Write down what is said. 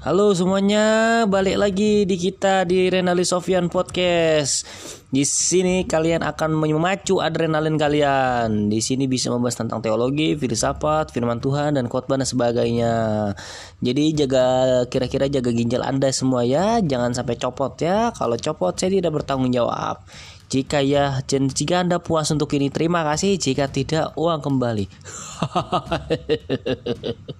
Halo semuanya, balik lagi di kita di Renali Sofian Podcast. Di sini kalian akan memacu adrenalin kalian. Di sini bisa membahas tentang teologi, filsafat, firman Tuhan dan khotbah dan sebagainya. Jadi jaga kira-kira jaga ginjal Anda semua ya, jangan sampai copot ya. Kalau copot saya tidak bertanggung jawab. Jika ya, jika Anda puas untuk ini, terima kasih. Jika tidak, uang kembali.